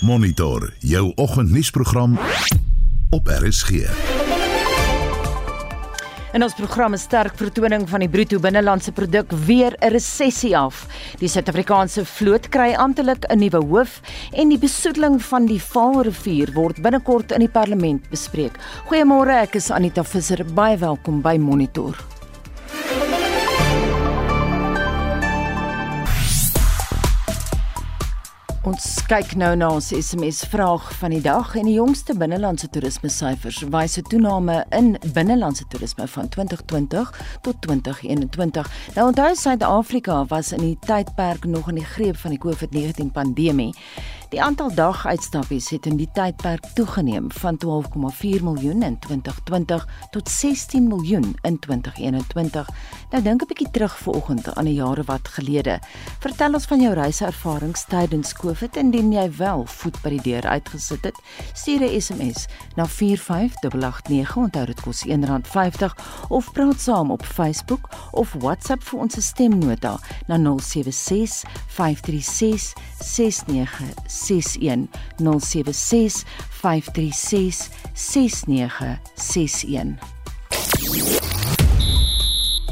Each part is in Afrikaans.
Monitor jou oggendnuusprogram op RSG. In ons program 'n sterk vertoning van die bruto binnelandse produk weer 'n resessie af. Die Suid-Afrikaanse vloot kry amptelik 'n nuwe hoof en die besoedeling van die Vaalrivier word binnekort in die parlement bespreek. Goeiemôre, ek is Anita Visser. Baie welkom by Monitor. Ons kyk nou na ons SMS vraag van die dag en die jongste binnelandse toerisme syfers wys 'n toename in binnelandse toerisme van 2020 tot 2021. Nou onthou Suid-Afrika was in die tydperk nog in die greep van die COVID-19 pandemie. Die aantal daguitstappies het in die tydperk toegeneem van 12,4 miljoen in 2020 tot 16 miljoen in 2021. Nou dink 'n bietjie terug vanoggend aan die jare wat gelede. Vertel ons van jou reiservarings tydens COVID indien jy wel voet by die deur uitgesit het. Stuur 'n SMS na 45889 onthou dit kos R1.50 of praat saam op Facebook of WhatsApp vir ons stemnota na 076 536 69 076 536 6961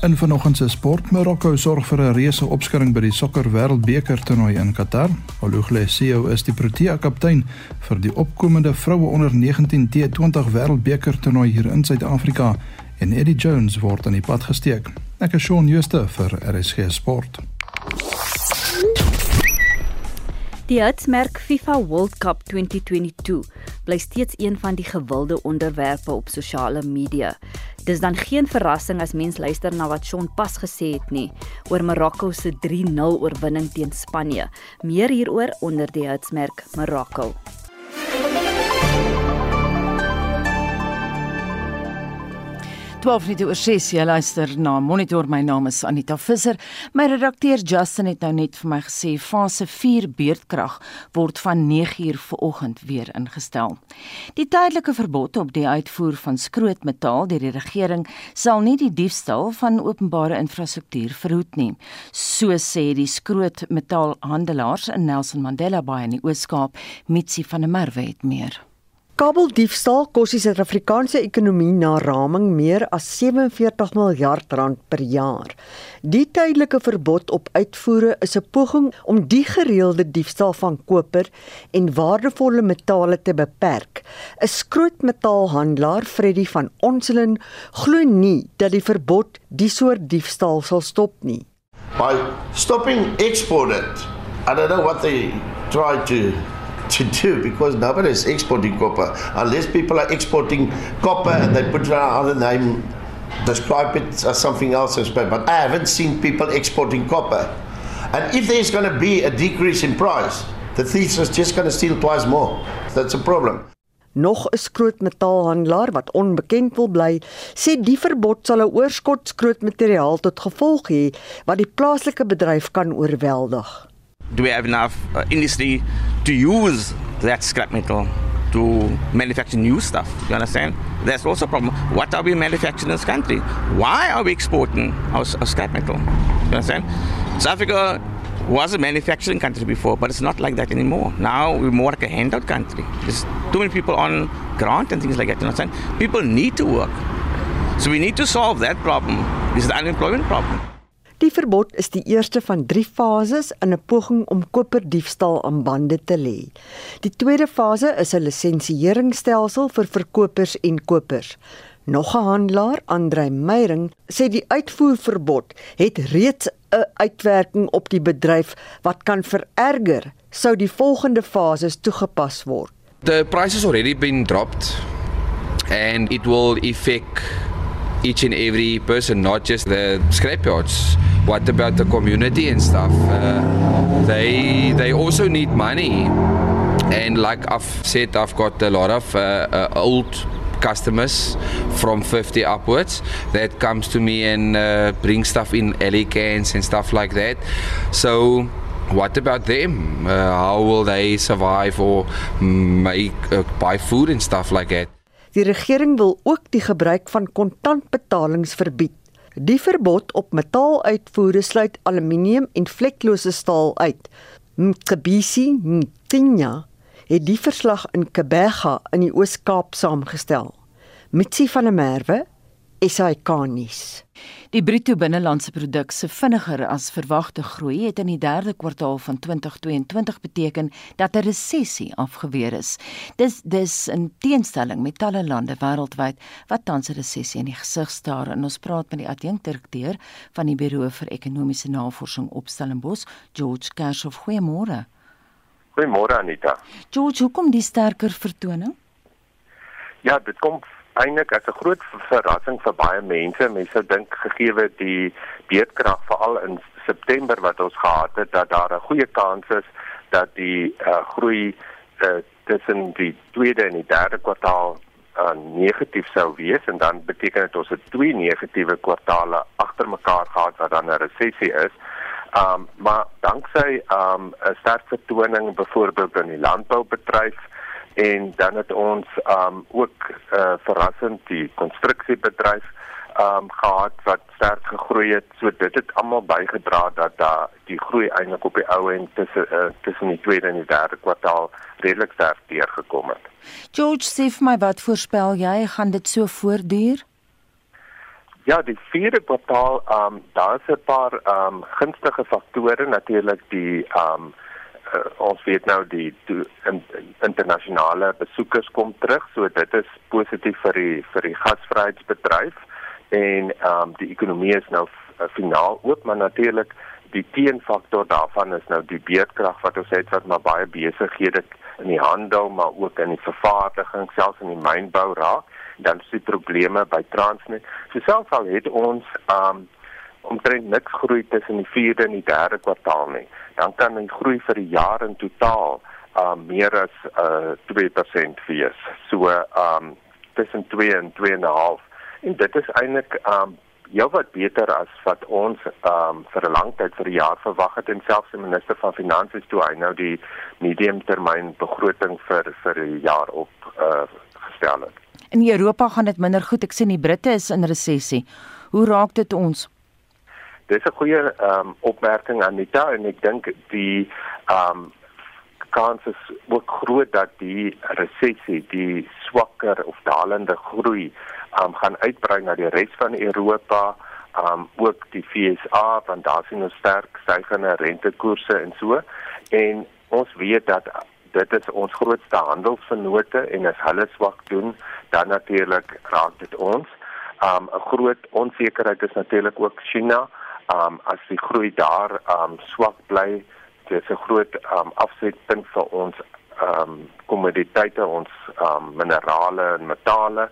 In vanoggend se sport Marokko sorg vir 'n reuse opskudding by die sokker wêreldbeker toernooi in Qatar. Olugle CEO is die Protea kaptein vir die opkomende vroue onder 19 T20 wêreldbeker toernooi hier in Suid-Afrika en Eddie Jones word aan die pad gesteek. Ek is Shaun Schuster vir RSG Sport. Die hitsmerk FIFA World Cup 2022 bly steeds een van die gewilde onderwerpe op sosiale media. Dis dan geen verrassing as mens luister na wat Shaun pas gesê het nie oor Marokko se 3-0 oorwinning teen Spanje. Meer hieroor onder die hitsmerk Marokko. 12 minute oor 6 jy luister na Monitor. My naam is Anita Visser. My redakteur Justin het nou net vir my gesê fase 4 beurtkrag word van 9uur vanoggend weer ingestel. Die tydelike verbod op die uitvoer van skrootmetaal deur die regering sal nie die diefstal van openbare infrastruktuur verhoed nie. So sê die skrootmetaalhandelaars in Nelson Mandela Bay in die Oos-Kaap Mitsi van der Merwe het meer Kabeldiefstal kos die Suid-Afrikaanse ekonomie na raming meer as 47 miljard rand per jaar. Die tydelike verbod op uitvoere is 'n poging om die gereelde diefstal van koper en waardevolle metale te beperk. 'n Skrootmetaalhandelaar, Freddie van Onselin, glo nie dat die verbod die soort diefstal sal stop nie. By stopping export it, I don't know what they try to to do because nobody is exporting copper. Unless people are exporting copper and they put another name describe it as something else but I haven't seen people exporting copper. And if there's going to be a decrease in price the thieves are just going to steal twice more. That's a problem. Nog 'n skrootmetaalhandelaar wat onbekend wil bly, sê die verbod sal 'n oorskot skrootmateriaal tot gevolg hê wat die plaaslike bedryf kan oorweldig do we have enough uh, industry to use that scrap metal to manufacture new stuff? You understand? That's also a problem. What are we manufacturing in this country? Why are we exporting our, our scrap metal? You understand? South Africa was a manufacturing country before, but it's not like that anymore. Now we're more like a handout country. There's too many people on grant and things like that. You understand? People need to work. So we need to solve that problem. This is the unemployment problem. Die verbod is die eerste van 3 fases in 'n poging om koperdiefstal aan bande te lê. Die tweede fase is 'n lisensieringsstelsel vir verkopers en kopers. Nog 'n handelaar, Andrei Meyering, sê die uitvoerverbod het reeds 'n uitwerking op die bedryf wat kan vererger sou die volgende fases toegepas word. The prices already been dropped and it will affect each and every person, not just the scrapyards. What about the community and stuff? Uh, they they also need money, and like I've said, I've got a lot of uh, uh, old customers from 50 upwards that comes to me and uh, bring stuff in alley cans and stuff like that. So what about them? Uh, how will they survive or make uh, buy food and stuff like that? Die regering wil ook die gebruik van kontantbetalings verbied. Die verbod op metaaluitvoere sluit aluminium en vleklose staal uit. Mkebisi Mtinya het die verslag in Kebega in die Oos-Kaap saamgestel. Mitsi van der Merwe, SAK nuus. Die bruto binnelandse produk se vinniger as verwagte groei het in die derde kwartaal van 2022 beteken dat 'n resessie afgeweer is. Dis dis in teenstelling met talle lande wêreldwyd wat tans 'n resessie in die gesig staar en ons praat met die adjunkdirekteur van die Buro vir Ekonomiese Navorsing op Stellenbosch, George Kershoff. Goeiemôre. Goeiemôre Anita. George, hoekom die sterker vertoning? Ja, dit kom eintlik as 'n groot verrassing vir baie mense. Mense dink gegee die beerdkrag veral in September wat ons gehad het dat daar 'n goeie kans is dat die uh, groei uh, tussen die tweede en die derde kwartaal uh, negatief sou wees en dan beteken dit ons het twee negatiewe kwartaale agter mekaar gehad wat dan 'n resessie is. Um maar danksy um 'n sterk vertoning byvoorbeeld in die landboubedryf en dan het ons um ook uh, verrassend die konstruksiebedryf um gehad wat sterk gegroei het. So dit het almal bygedra dat daar die groei eintlik op die ou en tussen uh, tussen die tweede en die derde kwartaal redelik sterk deurgekom het. George sê vir my wat voorspel jy gaan dit so voortduur? Ja, die vierde kwartaal um daar's 'n paar um gunstige faktore natuurlik die um uh, ons weet nou die to, in, internasionale besoekers kom terug, so dit is positief vir die vir die gasvryheidsbedryf en ehm um, die ekonomie is nou uh, finaal oop, maar natuurlik die teenfaktor daarvan is nou die beerdkrag wat ons het wat maar baie besighede in die handel maar ook in die vervaardiging selfs in die mynbou raak dan die probleme by Transnet. So selfs al het ons ehm um, omtrent niks groei tussen die 4de en die 3de kwartaal nie dan kan die groei vir die jaar in totaal uh meer as uh 2% wees. So um tussen 2 en 2.5 en dit is eintlik um jou wat beter as wat ons um vir 'n lang tyd vir die jaar verwag het en selfs die minister van finansies toe hy nou die mediumtermyn begroting vir vir die jaar op uh gestel het. In Europa gaan dit minder goed. Ek sien die Britte is in resessie. Hoe raak dit ons? Dis 'n goeie ehm um, opmerking Anita en ek dink die ehm um, kans is ook groot dat die resessie, die swakker of dalende groei ehm um, gaan uitbrei na die res van Europa, um, ook die FSA want daar sien ons sterk stygende rentekoerse en so en ons weet dat dit is ons grootste handelsvennote en as hulle swak doen, dan natuurlik raak dit ons. Um 'n groot onsekerheid is natuurlik ook China um as die groei daar um swak bly dis 'n groot um afsetpunt vir ons um kommoditeite ons um minerale en metale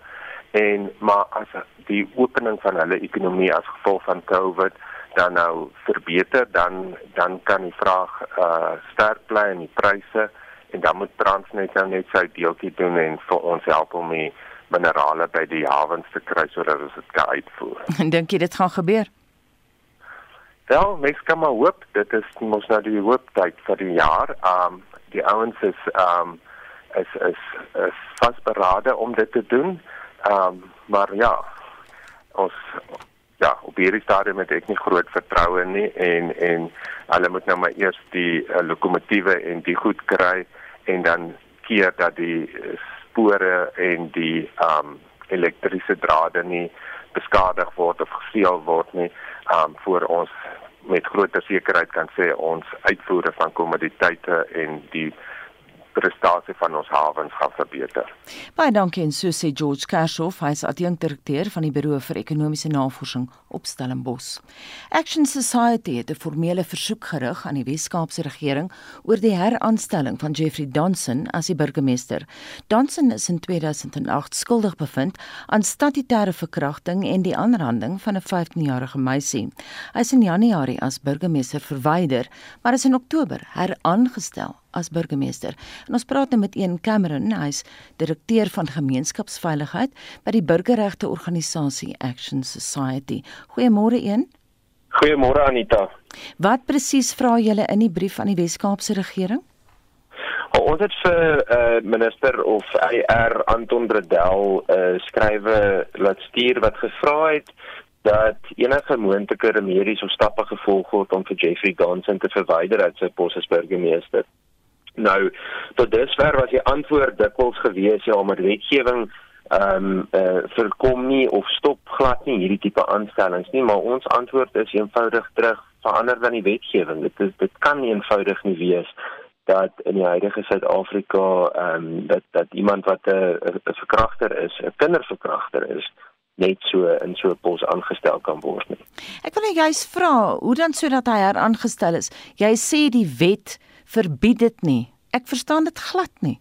en maar as die opening van hulle ekonomie as gevolg van Covid dan nou verbeter dan dan kan die vraag uh sterk bly en die pryse en dan moet Transnet nou net sy deeltjie doen en vir ons help om die minerale by die hawens te kry sodat ons dit kan uitvoer. En dink jy dit gaan gebeur? Wel, mens kan maar hoop dit is mos nou die hooptyd vir die jaar. Um die ouens is um is is is vasberade om dit te doen. Um maar ja, ons ja, op hierdie stadium het ek nie groot vertroue nie en en hulle moet nou maar eers die uh, lokomotiewe en die goed kry en dan keer dat die spore en die um elektriese drade nie beskadig word of gesteel word nie um voor ons met groter sekerheid kan sê ons uitvoere van kommoditeite en die prestasie van ons hawens gaan verbeter. Baie dankie en so sê George Kershoff, hy is adjunkdirekteur van die Buro vir Ekonomiese Navorsing op Stellenbosch. Action Society het 'n formele versoek gerig aan die Wes-Kaapse regering oor die heraanstelling van Jeffrey Donson as die burgemeester. Donson is in 2008 skuldig bevind aan statutêre verkrachting en die aanranding van 'n 15-jarige meisie. Hy is in Januarie as burgemeester verwyder, maar is in Oktober heraangestel as burgemeester. En ons praat nou met een Cameron, hy's direkteur van gemeenskapsveiligheid by die burgerregte organisasie Action Society. Goeiemôre een. Goeiemôre Anita. Wat presies vra julle in die brief aan die Wes-Kaapse regering? Ons het vir uh, minister of AR Anton Bredel 'n uh, eh, skrywe laat stuur wat gevra het dat enige moontlike remedies of stappe gevolg word om vir Jeffrey Gonson te verwyder uit sy pos as burgemeester. Nou tot dusver was die antwoord dikwels gewees ja, maar wetgewing ehm um, eh uh, verkom nie of stop glad nie hierdie tipe aanstellings nie, maar ons antwoord is eenvoudig terug verander dan die wetgewing. Dit is dit kan nie eenvoudig nie wees dat in die huidige Suid-Afrika ehm um, dat dat iemand wat 'n 'n verkragter is, 'n kinderverkragter is, net so in so 'n pos aangestel kan word nie. Ek wil net juist vra, hoe dan sodat hy heraangestel is? Jy sê die wet verbied dit nie. Ek verstaan dit glad nie.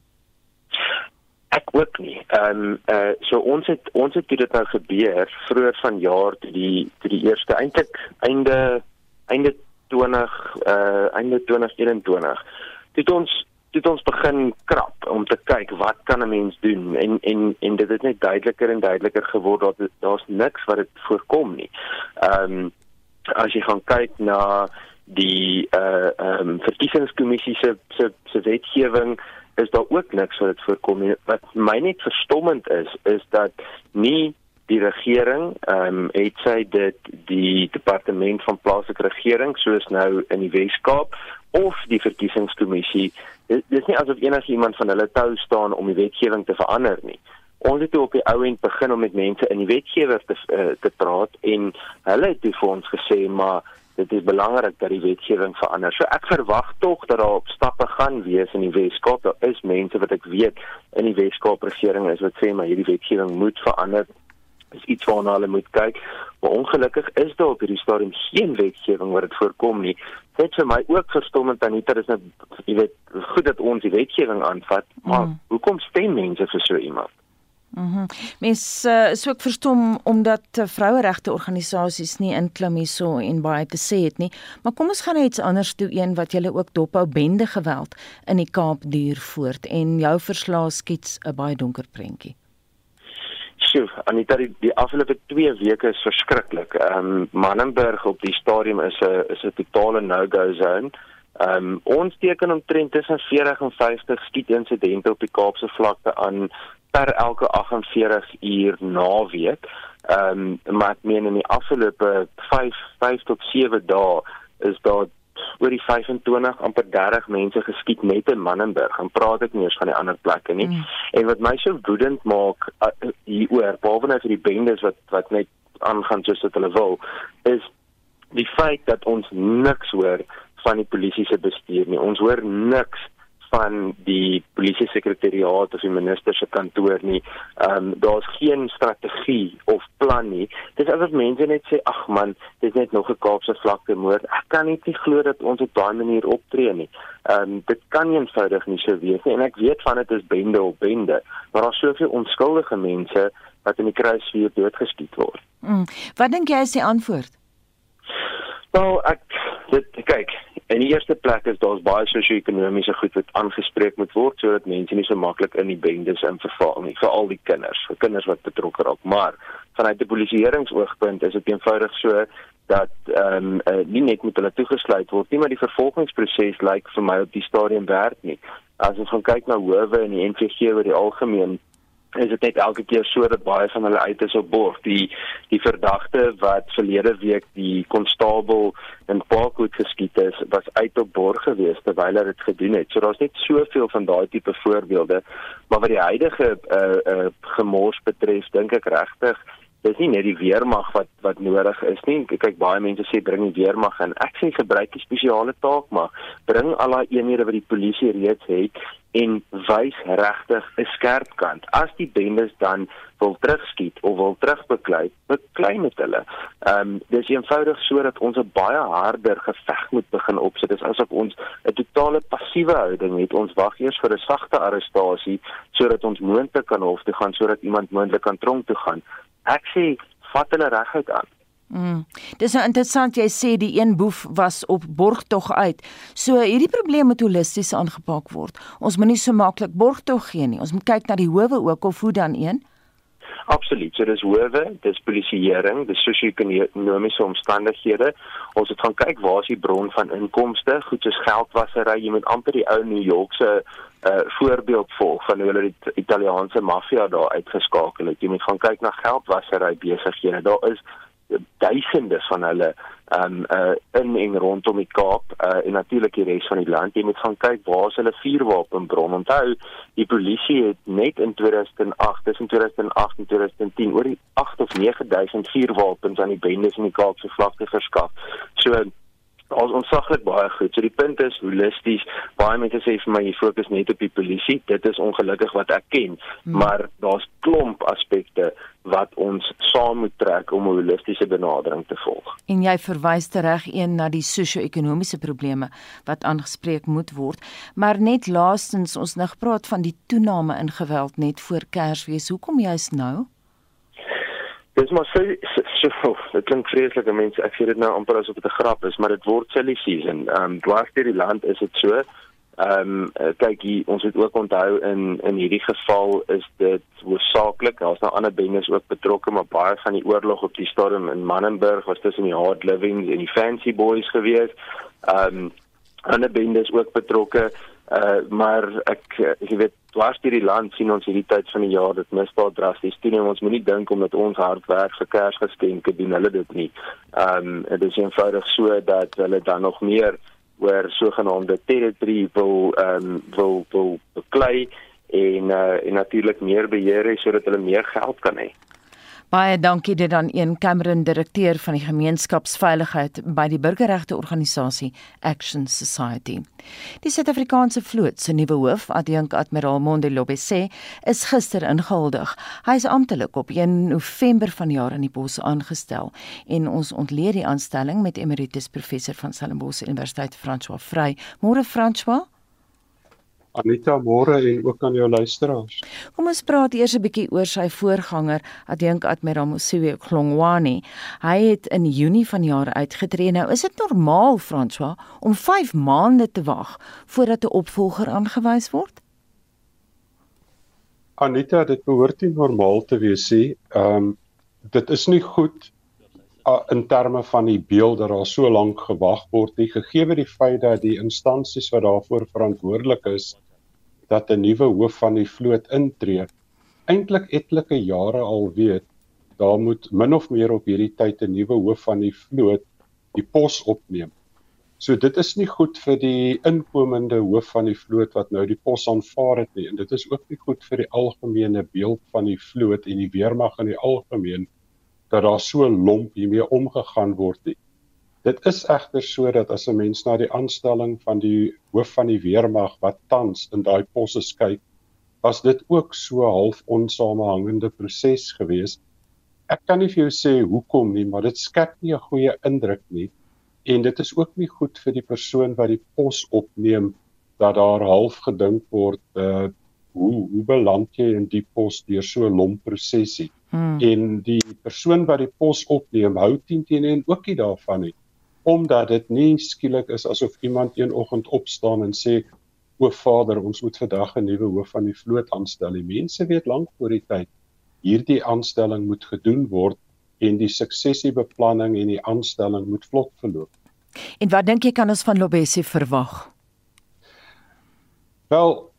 Ek ook nie. Ehm um, eh uh, so ons het ons het dit nou gebeur vroeër vanjaar toe die toe die eerste eintlik einde einde 20 eh uh, einde 2021 het ons het ons begin krap om te kyk wat kan 'n mens doen en en en dit het net duideliker en duideliker geword dat daar's niks wat dit voorkom nie. Ehm um, as jy gaan kyk na die uh, ehm um, verkiesingskommissie se se se wetgewing is daar ook niks wat dit voorkom nie. Wat my net verstommend is is dat nie die regering ehm um, het sy dit die departement van plaaslike regering soos nou in die Wes-Kaap of die verkiesingskommissie dit is nie asof enigiemand van hulle tou staan om die wetgewing te verander nie ons het op die ou end begin om met mense in die wetgewer te uh, te praat en hulle het vir ons gesê maar dit is belangrik dat die wetgewing verander so ek verwag tog dat daar op stappe gaan wees in die Weskaap daar is mense wat ek weet in die Weskaap regering is wat sê maar hierdie wetgewing moet verander is iets waarna hulle moet kyk. Maar ongelukkig is daar op hierdie stadium geen wetgewing wat dit voorkom nie. Dit vir my ook verstommend aan dit is net jy weet goed dat ons die wetgewing aanvat, maar mm. hoekom stem mense vir so iemand? Mhm. Mm Mens uh, is ook verstom omdat uh, vroueregte organisasies nie inklim hierso en baie te sê het nie. Maar kom ons gaan net iets anders toe een wat julle ook dophou bende geweld in die Kaap duur voort en jou verslae skets 'n baie donker prentjie. Sjoe, Anita, die, die afgelope 2 weke is verskriklik. Ehm um, Mannenberg op die stadium is 'n is 'n totale no-go zone. Ehm um, ons teken omtrent tussen 40 en 50 skietinsidente op die Kaapse vlakte aan per elke 48 uur naweek. Ehm um, maar ek meen in die afgelope 5 5 tot 7 dae is daar oor die 25 amper 30 mense geskiet net in Mannenberg. En praat ek nie eers van die ander plekke nie. Mm. En wat my so woedend maak uh, hieroor, behalwe nou vir die bendes wat wat net aangaan soos wat hulle wil, is die feit dat ons niks hoor van die polisie se bestuur nie. Ons hoor niks van die polisie sekretariaat of die minister se kantoor nie. Ehm um, daar's geen strategie of plan nie. Dis asof mense net sê ag man, dis net nog 'n Kaapse vlakte moord. Ek kan net nie glo dat ons op daai manier optree nie. Ehm um, dit kan nie eenvoudig nie so wees nie en ek weet van dit is bende op bende, maar daar's soveel onskuldige mense wat in die kruisvuur doodgeskiet word. Mm. Wat dink jy is die antwoord? Nou ek dit kyk in die eerste plek is daar's baie sosio-ekonomiese goed wat aangespreek moet word sodat mense nie so maklik in die bendes in verval nie vir al die kinders vir kinders wat betrokke raak. Maar vanuit 'n polisieeringsoogpunt is dit eenvoudig so dat ehm um, uh, nie net met hulle toegesluit word nie maar die vervolgingsproses lyk vir my op die stadium werk nie. As ons gaan kyk na howe in die NVG oor die algemeen is dit net elke keer so dat baie van hulle uit is op borg die die verdagte wat verlede week die konstabel in Parkwood geskiet is was uit op borg gewees terwyl hy dit gedoen het. So daar's net soveel van daai tipe voorbeelde. Maar wat die huidige uh, uh, gemors betref dink ek regtig dis nie net die weermag wat wat nodig is nie. Kyk baie mense sê bring die weermag in. Ek sê gebruik die spesiale taak maar bring al daai eenhede wat die polisie reeds het en wys regtig 'n skerp kant. As die bendes dan wil terugskiet of wil terugbeklei, beklei met hulle. Ehm um, dis eenvoudig sodat ons 'n baie harder geveg moet begin opsit. Dis asof ons 'n totale passiewe houding het. Ons wag eers vir 'n sagte arrestasie sodat ons moontlik kan hof toe gaan sodat iemand moontlik kan tronk toe gaan. Ek sê vat hulle reguit aan. Mm. Dis nou interessant jy sê die een boef was op borgtog uit. So hierdie probleem moet holisties aangepak word. Ons moet nie so maklik borgtog gee nie. Ons moet kyk na die howe ook of hoe dan een. Absoluut. So dis howe, dis polisieering, dis sosio-ekonomiese omstandighede. Ons het gaan kyk waar is die bron van inkomste? Goed soos geldwasery. Jy moet amper die ou New Yorkse uh voorbeeld volg van hoe hulle die Italiaanse maffia daar uitgeskakel het. Jy moet gaan kyk na geldwasery besighede. Daar is duisende van hulle um uh in en rondom die Kaap uh en natuurlik die res van die land. Jy moet gaan kyk waar is hulle vuurwapenbron. Onthou, die polisie het net in 2008, tussen 2008 en 2010 oor die 8 of 9000 vuurwapens aan die bendes in die Kaapse vlakte verskaf. So ons onsaglik baie goed. So die punt is holisties. Baie mense sê vir my jy fokus net op die polisie. Dit is ongelukkig wat ek ken, hmm. maar daar's klomp aspekte wat ons saam moet trek om 'n holistiese benadering te volg. En jy verwys tereg een na die sosio-ekonomiese probleme wat aangespreek moet word, maar net laastens ons nou gepraat van die toename in geweld net voor Kersfees. Hoekom juist nou? Dis maar so so, dit klink vreeslik mense ek sê dit nou amper asof dit 'n grap is maar dit word silly season. Ehm um, dwars deur die land is dit so. Ehm um, kyk hier ons het ook onthou in in hierdie geval is dit hoofsaaklik daar's nou ander bendes ook betrokke maar baie van die oorlog op die stadium in Mannenberg was tussen die hard living en die fancy boys gewees. Ehm um, ander bendes ook betrokke. Uh maar ek jy weet dwars deur die land sien ons hierdie tyd van die jaar dit misdaad drasties toeneem. Ons moenie dink omdat ons hard werk vir Kersgeskenke doen hulle dit nie. Um dit is eenvoudig so dat hulle dan nog meer oor sogenaamde territory wil um wil wil beklei en uh en natuurlik meer beheer hê sodat hulle meer geld kan hê. Baie dankie dit aan een Cameron direkteur van die gemeenskapsveiligheid by die burgerregte organisasie Action Society. Die Suid-Afrikaanse vloot se nuwe hoof, Adjunk Admiraal Mondelobe sê, is gister ingehuldig. Hy is amptelik op 1 November vanjaar in die pos aangestel en ons ontleed die aanstelling met emeritus professor van Stellenbosch Universiteit François Vrey. Môre François Anita môre en ook aan jou luisteraars. Kom ons praat eers 'n bietjie oor sy voorganger, Adink Admiral Mosiwe Klongwane. Hy het in Junie vanjaar uitgetree. Nou, is dit normaal, François, om 5 maande te wag voordat 'n opvolger aangewys word? Anita, dit behoort nie normaal te wees nie. Ehm um, dit is nie goed in terme van die beeld dat daar so lank gewag word nie gegee die feit dat die instansies wat daarvoor verantwoordelik is dat 'n nuwe hoof van die vloot intree eintlik etlike jare al weet daar moet min of meer op hierdie tyd 'n nuwe hoof van die vloot die pos opneem. So dit is nie goed vir die inkomende hoof van die vloot wat nou die pos aanvaar het nie en dit is ook nie goed vir die algemene beeld van die vloot en die weermag in die algemeen dat daar so lomp hiermee omgegaan word nie. Dit is egter so dat as 'n mens na die aanstelling van die hoof van die weermag wat tans in daai posse kyk, was dit ook so half onsamehangende proses geweest. Ek kan nie vir jou sê hoekom nie, maar dit skep nie 'n goeie indruk nie en dit is ook nie goed vir die persoon wat die pos opneem dat daar half gedink word uh hoe hoe beland jy in die pos deur so 'n lomp prosesie. Hmm. En die persoon wat die pos opneem, hou teen teen en ook nie daarvan nie omdat dit nie skielik is asof iemand een oggend opstaan en sê o Vader ons moet vandag 'n nuwe hoof van die vloot aanstel. Die mense weet lank voor die tyd hierdie aanstelling moet gedoen word en die suksessiebeplanning en die aanstelling moet vlot verloop. En wat dink jy kan ons van Lobesi verwag? Wel,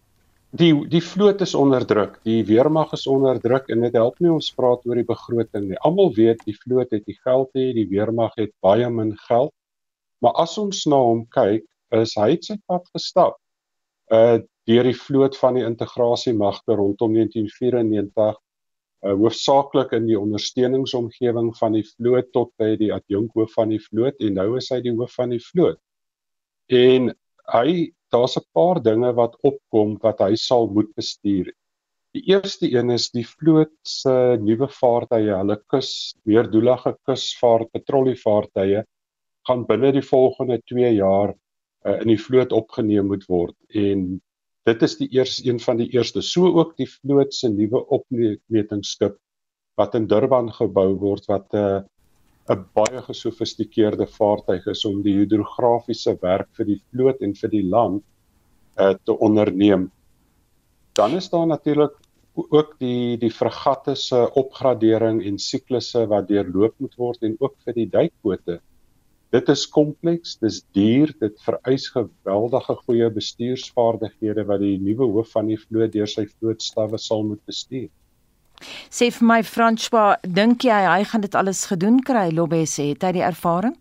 die die vloot is onder druk, die weermag is onder druk en dit help nie ons praat oor die begroting nie. Almal weet die vloot het die geld hê, die weermag het baie min geld. Maar as ons na hom kyk, is hy het sy pad gestap. Uh deur die vloot van die integrasiemagte rondom 1994 uh hoofsaaklik in die ondersteuningsomgewing van die vloot tot by die adjunkhoof van die vloot en nou is hy die hoof van die vloot. En hy daar's 'n paar dinge wat opkom wat hy sal moet bestuur. Die eerste een is die vloot se nuwe vaartuie, hulle kus meerdoelige kusvaart patrollievaartuie gaan binne die volgende 2 jaar uh, in die vloot opgeneem moet word. En dit is die eerste een van die eerste. So ook die vloot se nuwe opmetingsskip wat in Durban gebou word wat 'n uh, 'n baie gesofistikeerde vaartuig is om die hidrografiese werk vir die vloot en vir die land uh, te onderneem. Dan is daar natuurlik ook die die fregatte se opgradering en siklusse wat deurloop moet word en ook vir die duikbote. Dit is kompleks, dis duur, dit vereis geweldige goeie bestuursvaardighede wat die nuwe hoof van die vloot deur sy vlootstawwe sal moet bestuur. Sê vir my François, dink jy hy gaan dit alles gedoen kry? Lobbe sê, het hy die ervaring?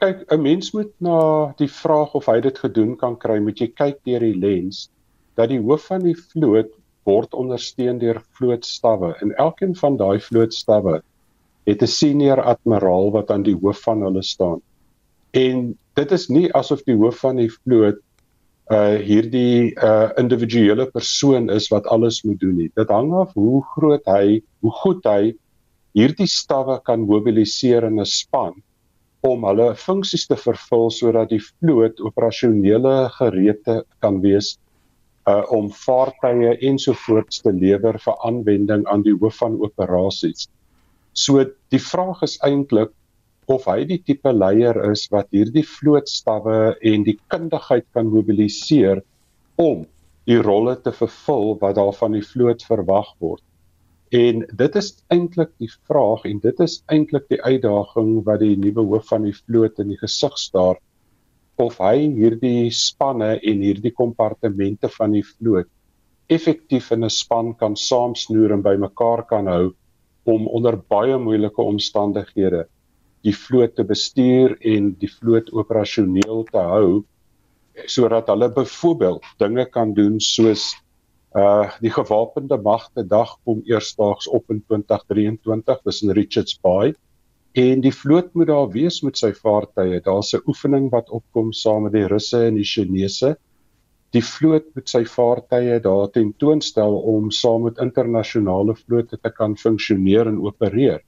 Kyk, 'n mens moet na die vraag of hy dit gedoen kan kry, moet jy kyk deur die lens dat die hoof van die vloot word ondersteun deur vlootstawwe en elkeen van daai vlootstawwe het 'n senior admiraal wat aan die hoof van hulle staan. En dit is nie asof die hoof van die vloot uh hierdie uh individuele persoon is wat alles moet doen nie. Dit hang af hoe groot hy, hoe goed hy hierdie stawwe kan mobiliseer in 'n span om hulle funksies te vervul sodat die vloot operasionele gereedte kan wees uh om vaartuie ensovoorts te lewer vir aanwending aan die hoof van operasies. So die vraag is eintlik of hy die tipe leier is wat hierdie vlootstawwe en die kundigheid kan mobiliseer om die rolle te vervul wat daar van die vloot verwag word. En dit is eintlik die vraag en dit is eintlik die uitdaging wat die nuwe hoof van die vloot in die gesig staar of hy hierdie spanne en hierdie kompartemente van die vloot effektief in 'n span kan saamsnoer en bymekaar kan hou om onder baie moeilike omstandighede die vloot te bestuur en die vloot operasioneel te hou sodat hulle byvoorbeeld dinge kan doen soos uh die gewapende magte dag kom eersdaags op in 2023 tussen Richards Bay en die vloot moet daar wees met sy vaartuie. Daar's 'n oefening wat opkom saam met die Russe en die Chinese. Die vloot met sy vaartuie daar tentoonstel om saam met internasionale vlote te kan funksioneer en opereer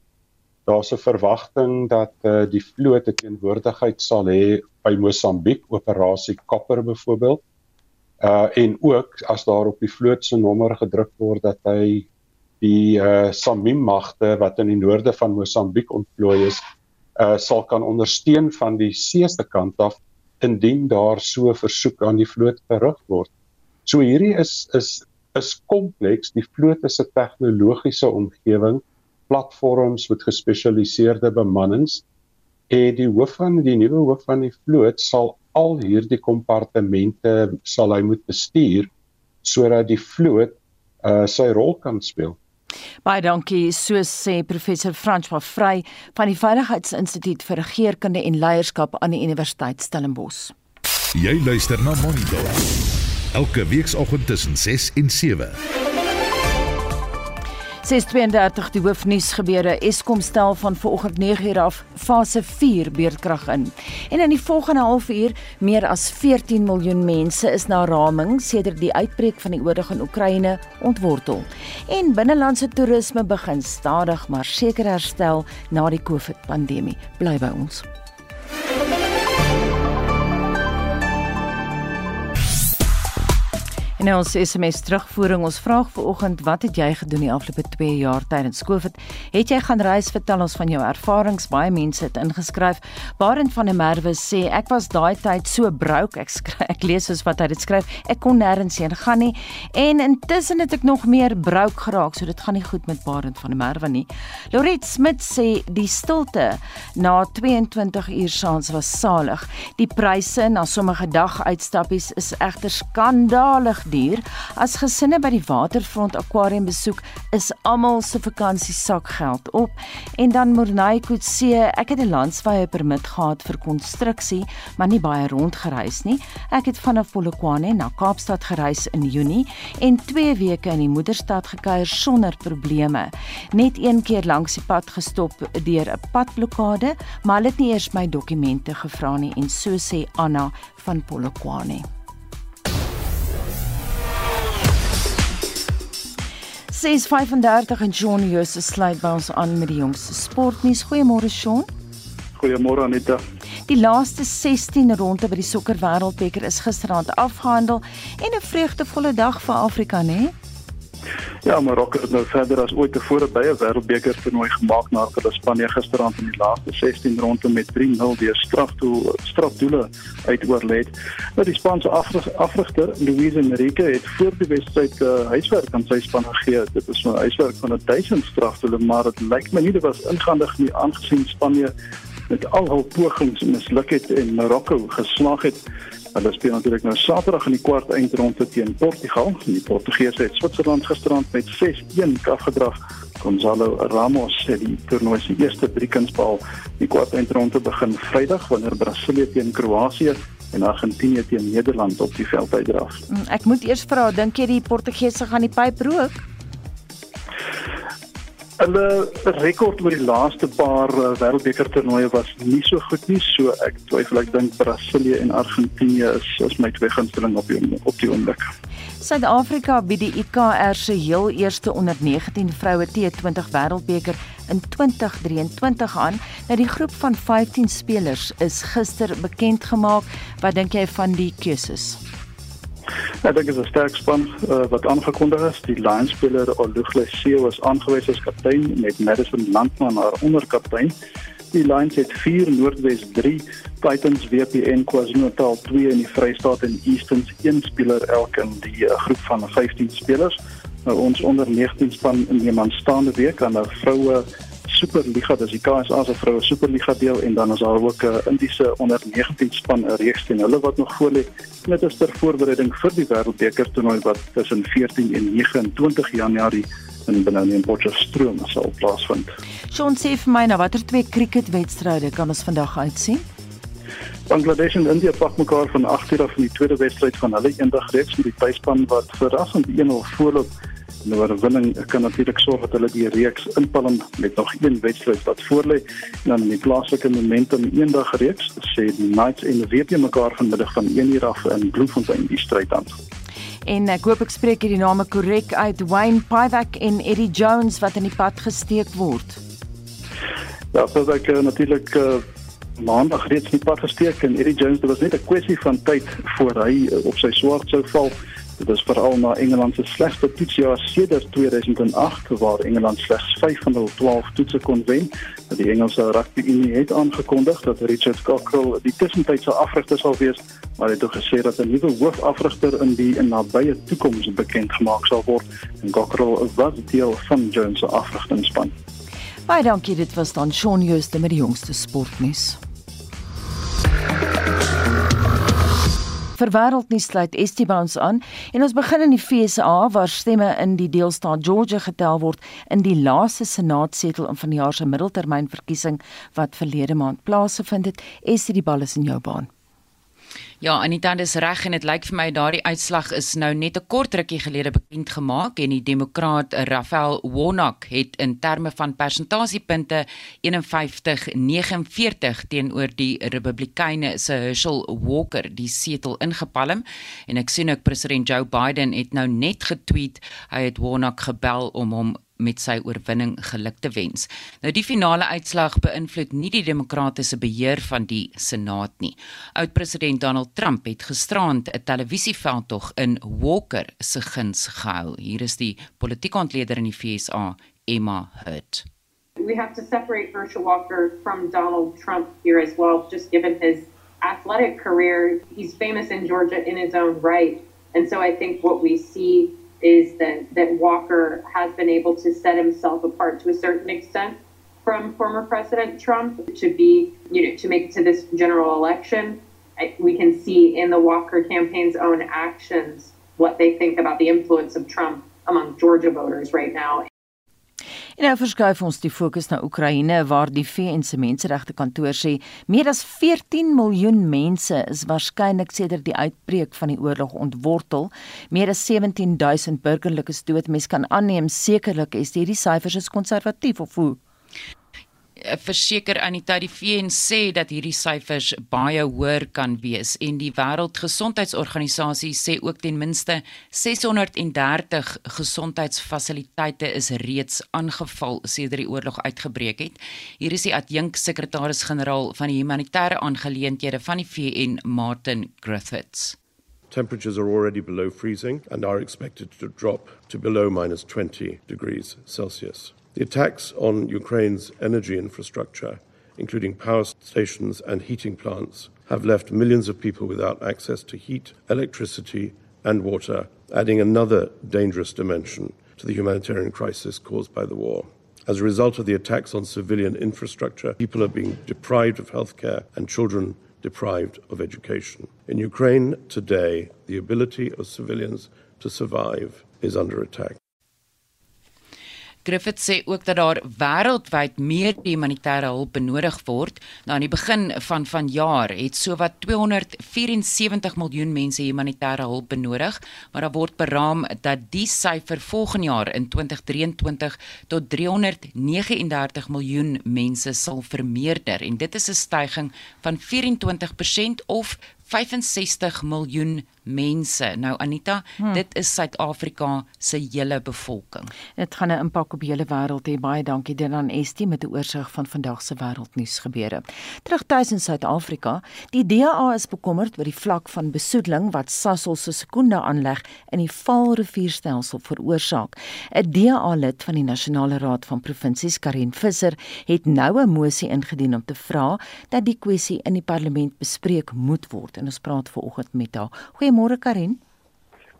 daar's 'n verwagting dat uh, die vloot 'n teenwoordigheid sal hê by Mosambiek operasie Kopper byvoorbeeld. Uh en ook as daar op die vloot se nommer gedruk word dat hy die uh Samim magte wat in die noorde van Mosambiek ontplooi is, uh sal kan ondersteun van die seeste kant af indien daar so versoek aan die vloot gerig word. So hierdie is is is kompleks. Die vloot is 'n tegnologiese omgewing platforms met gespesialiseerde bemannings en die hoof van die nuwe hoof van die vloot sal al hierdie kompartemente sal hy moet bestuur sodat die vloot uh, sy rol kan speel. Baie dankie, so sê professor Frans van Vry van die Veiligheidsinstituut vir Regeringskunde en Leierskap aan die Universiteit Stellenbosch. Jy luister na Monitor. Elke weekoggend tussen 6 en 7. 632 die hoofnuus gebeure Eskom stel van vanoggend 9uur af fase 4 beurtkrag in. En in die volgende halfuur meer as 14 miljoen mense is na raming sedert die uitbreek van die oorlog in Oekraïne ontwortel. En binnelandse toerisme begin stadig maar seker herstel na die COVID-pandemie. Bly by ons. En nou ons SMS terugvoering ons vraag vanoggend wat het jy gedoen die afgelope 2 jaar tydens Covid? Het jy gaan reis? Vertel ons van jou ervarings. Baie mense het ingeskryf. Barend van der Merwe sê ek was daai tyd so broke. Ek skryf, ek lees soos wat hy dit skryf. Ek kon nêrens heen gaan nie en intussen het ek nog meer broke geraak. So dit gaan nie goed met Barend van der Merwe nie. Loret Smit sê die stilte na 22 uur saans was salig. Die pryse na sommige daguitstappies is egter skandalig duur. As gesinne by die waterfront akwarium besoek, is almal se vakansie sakgeld op. En dan Mornay Kutse, ek het 'n landswye permit gehad vir konstruksie, maar nie baie rondgereis nie. Ek het vanaf Polokwane na Kaapstad gereis in Junie en 2 weke in die moederstad gekuier sonder probleme. Net een keer langs die pad gestop deur 'n padblokkade, maar hulle het nie eers my dokumente gevra nie en so sê Anna van Polokwane. 6:35 en John Jose sluit by ons aan met die jongste sportnuus. Goeiemôre Sean. Goeiemôre Anita. Die laaste 16 ronde by die sokker wêreldbeker is gisteraand afgehandel en 'n vreugdevolle dag vir Afrika, né? Nee? Ja, Marokko het nou verder as ooit tevore by 'n wêreldbeker toernooi gemaak na hulle Spanje gisterand in die laaste 16 ronde met 3-0 deur strafdoel strafdoele uitoorlê. Nou die Spaanse afrigter Luis Enrique het voor die wedstryd uh, huiswerk aan sy span gegee. Dit is 'n huiswerk van 1000 strafdoele, maar dit lyk my nie dit was ingandig nie aangesien Spanje met al hul pogings misluk het en Marokko geslaag het Hulle speel natuurlik nou Saterdag in die kwart eindronde teen Portugal. Die Portugese het Switserland gisterand met 6-1 afgedrag. Gonzalo Ramos het die toernooi se eerste driekunsbal. Die kwart eindronde begin Vrydag wanneer Brasilië teen Kroasie en Argentinië teen Nederland op die veld uitdraf. Mm, ek moet eers vra, dink jy die Portugese gaan die pyp rook? Hulle rekord oor die laaste paar uh, wêreldbeker toernooie was nie so goed nie, so ek twyfel ek dink Brasilië en Argentinië is is my twee gunsteling op die op die oomblik. Suid-Afrika bied die IKR se heel eerste onder 19 vroue T20 wêreldbeker in 2023 aan. Nou die groep van 15 spelers is gister bekend gemaak. Wat dink jy van die keuses? Ek dink dit is 'n sterk span uh, wat aangekondig is. Die Lions speler Olugle Seo is aangewys as kaptein met Madison Landman haar onderkaptein. Die Lions het 4 Noordwes 3, Titans WPN KwaZulu-Natal 2 in die Vrystaat en Eastons 1 speler elk in die uh, groep van 15 spelers. Nou, ons onder 19 span neem aanstaande week aan 'n vroue Superliga, dis die KSA se vroue Superliga deel en dan is daar ook 'n uh, Indiese onder 19 span 'n reeks teen hulle wat nog voor lê. Dit is ter voorbereiding vir die Wêreldbeker toernooi wat tussen 14 en 29 Januarie in Benoni en Potchefstroom sal plaasvind. Sean sê vir my nou watter twee cricketwedstryde kan ons vandag uitsien? Bangladesh en India pak mekaar van 8 uur af in die tweede wedstryd van hulle eendag reeks met die tuisspan wat verrassend 1-0 voorloop. Nou oorwinning kan natuurlik sorg dat hulle die reeks inpalm met nog een wedstryd wat voorlê en dan in die plaaslike momentum eendag reeks sê die Knights en WP mekaar vanmiddag van 1uur af in Bloemfontein die stryd aan. En ek hoop ek spreek hierdie name korrek uit Wayne Pivak en Eddie Jones wat in die pad gesteek word. Ja, so ek uh, natuurlik uh, maandag reeds in die pad gesteek en Eddie Jones dit was net 'n kwessie van tyd voor hy uh, op sy swart sou val. Dit is veral na Engeland se slegste toetsjaar sedert 2008 waar Engeland slegs 5 van hul 12 toetse kon wen. Die Engelse Rugby Unie het aangekondig dat Richard Cockrell die tussentydse afrigter sal wees, maar het ook gesê dat 'n nuwe hoofafrigter in die in nabye toekoms bekend gemaak sal word en Cockrell was deel van Jones se afrigtingspan. Baie dankie, dit was dan Shaun Jooste met die jongste sportnuus. Vir wêreldnuus sluit Esteban's aan en ons begin in die FSA waar stemme in die deelstaat Georgia getel word in die laaste senaatsetel in van die jaar se middeltermynverkiesing wat verlede maand plaasgevind het. Estie die bal is in jou baan. Ja, Anita, dis reg en dit lyk vir my daardie uitslag is nou net 'n kort rukkie gelede bekend gemaak en die demokraat Raphael Warnock het in terme van persentasiepunte 51-49 teenoor die Republikeine se Herschel Walker die setel ingepalm. En ek sien ook president Joe Biden het nou net getweet hy het Warnock gebel om hom met sy oorwinning geluk te wens. Nou die finale uitslag beïnvloed nie die demokratiese beheer van die Senaat nie. Oud-president Donald Trump het gisterand 'n televisieveldtog in Walker se guns gehou. Hier is die politieke ontleder in die FSA, Emma Hurt. We have to separate Herschel Walker from Donald Trump here as well, just given his athletic career. He's famous in Georgia in his own right. And so I think what we see is that, that Walker has been able to set himself apart to a certain extent from former President Trump to be, you know, to make it to this general election. We can see in the Walker campaign's own actions what they think about the influence of Trump among Georgia voters right now. En nou verskuif ons die fokus na Oekraïne waar die VN se menseregte kantoor sê meer as 14 miljoen mense is waarskynlik sedert die uitbreek van die oorlog ontwortel. Meer as 17000 burgerlikes dood. Mens kan aanneem sekerlik is hierdie syfers is konservatief of hoe? Eh, verseker Anita die VN sê dat hierdie syfers baie hoër kan wees en die Wêreldgesondheidsorganisasie sê ook ten minste 630 gesondheidsfasiliteite is reeds aangeval sedert die oorlog uitgebreek het. Hier is die adjunksekretaris-generaal van die humanitêre aangeleenthede van die VN, Martin Griffiths. Temperatures are already below freezing and are expected to drop to below minus 20 degrees Celsius. The attacks on Ukraine's energy infrastructure, including power stations and heating plants, have left millions of people without access to heat, electricity, and water, adding another dangerous dimension to the humanitarian crisis caused by the war. As a result of the attacks on civilian infrastructure, people are being deprived of healthcare and children deprived of education. In Ukraine today, the ability of civilians to survive is under attack. Griffith sê ook dat daar wêreldwyd meer humanitêre hulp benodig word. Nou aan die begin van vanjaar het sowat 274 miljoen mense humanitêre hulp benodig, maar daar word beraam dat die syfer volgende jaar in 2023 tot 339 miljoen mense sal vermeerder en dit is 'n stygings van 24% of 65 miljoen mense. Nou Anita, hmm. dit is Suid-Afrika se hele bevolking. Dit gaan 'n impak op die hele wêreld hê. Baie dankie Denan Estie met 'n oorsig van vandag se wêreldnuus gebeure. Terug tuis in Suid-Afrika, die DA is bekommerd oor die vlak van besoedeling wat Sasol se Sekunda aanleg in die Vaalrivierstelsel veroorsaak. 'n DA-lid van die Nasionale Raad van Provinsies, Karin Visser, het nou 'n mosie ingedien om te vra dat die kwessie in die parlement bespreek moet word. En ons praat vanoggend met haar. Goeie Goeiemôre Karin.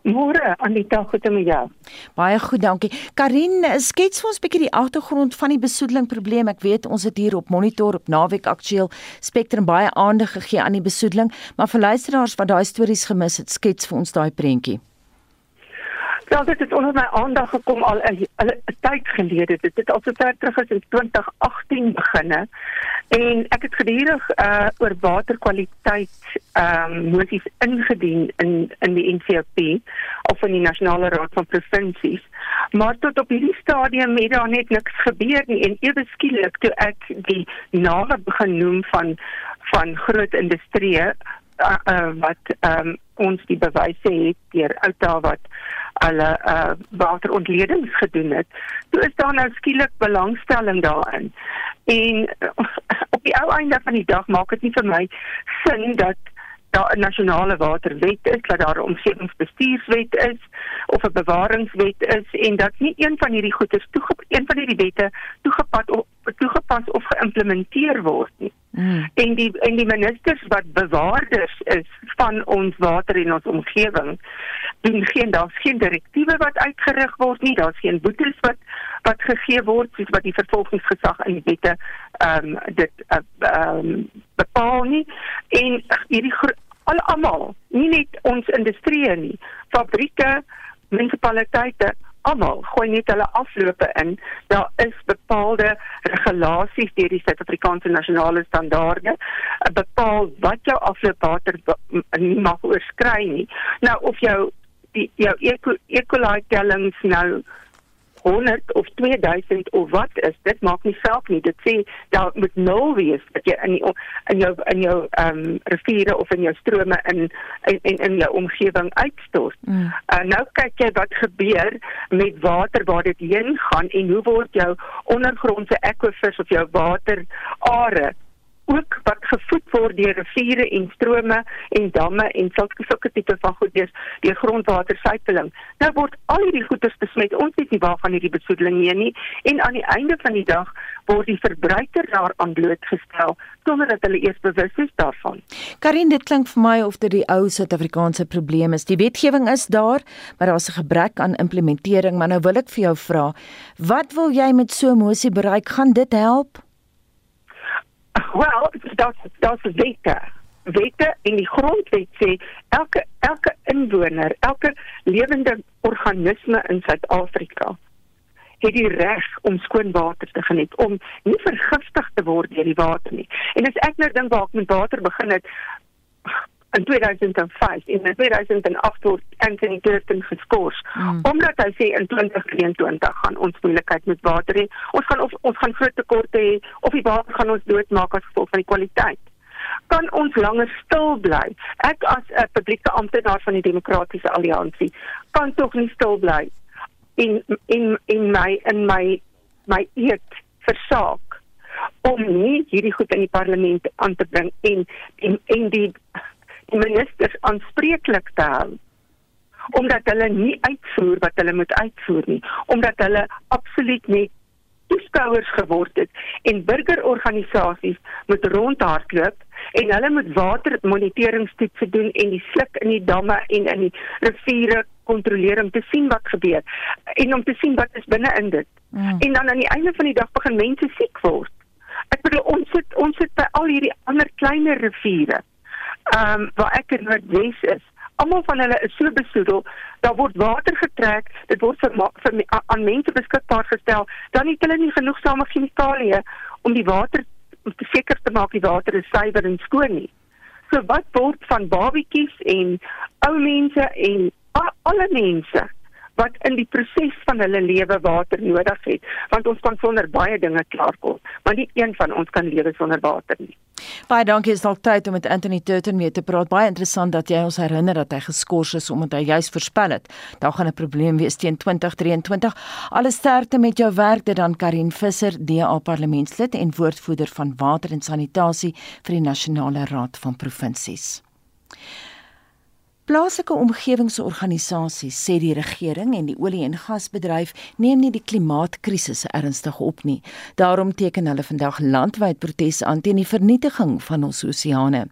Môre Anita, goed om jou. Baie goed, dankie. Karin, skets vir ons 'n bietjie die agtergrond van die besoedeling probleem. Ek weet ons het hier op monitor op Naweek Aktueel Spectrum baie aandag gegee aan die besoedeling, maar vir luisteraars wat daai stories gemis het, skets vir ons daai prentjie. Ja, dit het onder my aandag gekom al 'n tyd gelede. Dit het al so ver terug as in 2018 beginne. En ek het gedurig uh oor waterkwaliteit ehm um, moties ingedien in in die NCP of in die Nasionale Raad van Provinsies. Maar tot op hierdie stadium het daar net niks gebeur nie en ewe skielik toe ek die name begin noem van van groot industrieë uh, uh, wat ehm um, ons die bewyse het deur Outa wat hulle uh waterontledings gedoen het. Toe is daar nou skielik belangstelling daarin. En op die ou einde van die dag maak dit nie vir my sin dat daar 'n nasionale waterwet is, dat daar 'n omgewingsbestuurswet is of 'n bewaringswet is en dat nie een van hierdie goeders toegepas een van hierdie wette toegepas of toegepas of geïmplementeer word nie. Mm. En die en die ministers wat bewaarders is van ons water en ons omgewing, doen geen daar's geen direktiewe wat uitgerig word nie, daar's geen boetes wat wat gegee word soos wat die vervolgingsgesag in die wette ehm um, dit uh, ehm um, bepaal nie. En hierdie al almal, nie net ons industrie nie, fabrieke, munisipaliteite almal gooi net hulle aflope in. Daar is bepaalde regulasies deur die Suid-Afrikaanse nasionale standaarde bepaal wat jou afloopwater nie mag oorskry nie. Nou of jou die jou ekolite tellings nou 100 of 2000 of wat is dit maak nie saak nie dit sê daar moet nul wees dat jy in die, in jou in jou ehm um, riviere of in jou strome in in in, in jou omgewing uitstort. Mm. Uh, nou kyk jy wat gebeur met water waar dit heen gaan en hoe word jou ondergrondse aquifers of jou waterare ook wat gevoed word deur riviere en strome en damme en sulke sulke tipe van goed deur die grondwatersypeling. Nou word al hierdie goeders besmet. Ons weet nie waarvan hierdie besoedeling hier nie en aan die einde van die dag word die verbruiker daaraan blootgestel sonder dat hulle eers bewus is daarvan. Karin, dit klink vir my of dit die ou Suid-Afrikaanse probleem is. Die wetgewing is daar, maar daar's 'n gebrek aan implementering. Maar nou wil ek vir jou vra, wat wil jy met so 'n mosie bereik? Gaan dit help? Wel, dat dat is wette. Wette in die grondwet sê elke elke inwoner, elke lewende organisme in Suid-Afrika het die reg om skoon water te geniet, om nie vergiftig te word deur die water nie. En as ek nou dink waar ek met water begin het, in 2005 en in 2008 word Anthony Turton geskort mm. omdat hy sê in 2023 gaan ons moeilikheid met water hê. Ons gaan of ons gaan groot tekorte hê of die water gaan ons doodmaak as gevolg van die kwaliteit. Kan ons langer stil bly? Ek as 'n publieke amptenaar van die Demokratiese Alliansie kan tog nie stil bly in in in my in my my eet versaak om nie hierdie goed in die parlement aan te bring en en en die ministers aanspreeklik te hou omdat hulle nie uitvoer wat hulle moet uitvoer nie omdat hulle absoluut net toeskouers geword het en burgerorganisasies moet rondhardloop en hulle moet watermoniteringstoetse doen en die sluk in die damme en in die riviere kontroleer om te sien wat gebeur en om te sien wat is binne in dit mm. en dan aan die einde van die dag begin mense siek word ek bedoel ons sit ons sit by al hierdie ander kleiner riviere ehm um, waar ek in Noordwes is, almal van hulle is so besoedel. Daar word water getrek, dit word vir, vir aan mense beskikbaar gestel. Dan het hulle nie genoegsame chemikalieë om die water om te seker te maak die water is suiwer en skoon nie. So wat word van babatjies en ou mense en alle mense wat in die proses van hulle lewe water nodig het, want ons kan sonder baie dinge klaarkom, maar nie een van ons kan lewe sonder water nie. Baie dankie, is dalk tyd om met Anthony Turton mee te praat. Baie interessant dat jy ons herinner dat hy geskort is omdat hy juis voorspel het daar gaan 'n probleem wees teen 2023. Alle sterkte met jou werk dit dan Karin Visser, DA parlementslid en woordvoerder van water en sanitasie vir die Nasionale Raad van Provinsies. Plaaslike omgewingsorganisasies sê die regering en die olie- en gasbedryf neem nie die klimaatkrisis ernstig op nie. Daarom teken hulle vandag landwyd protes aan teen die vernietiging van ons oseane.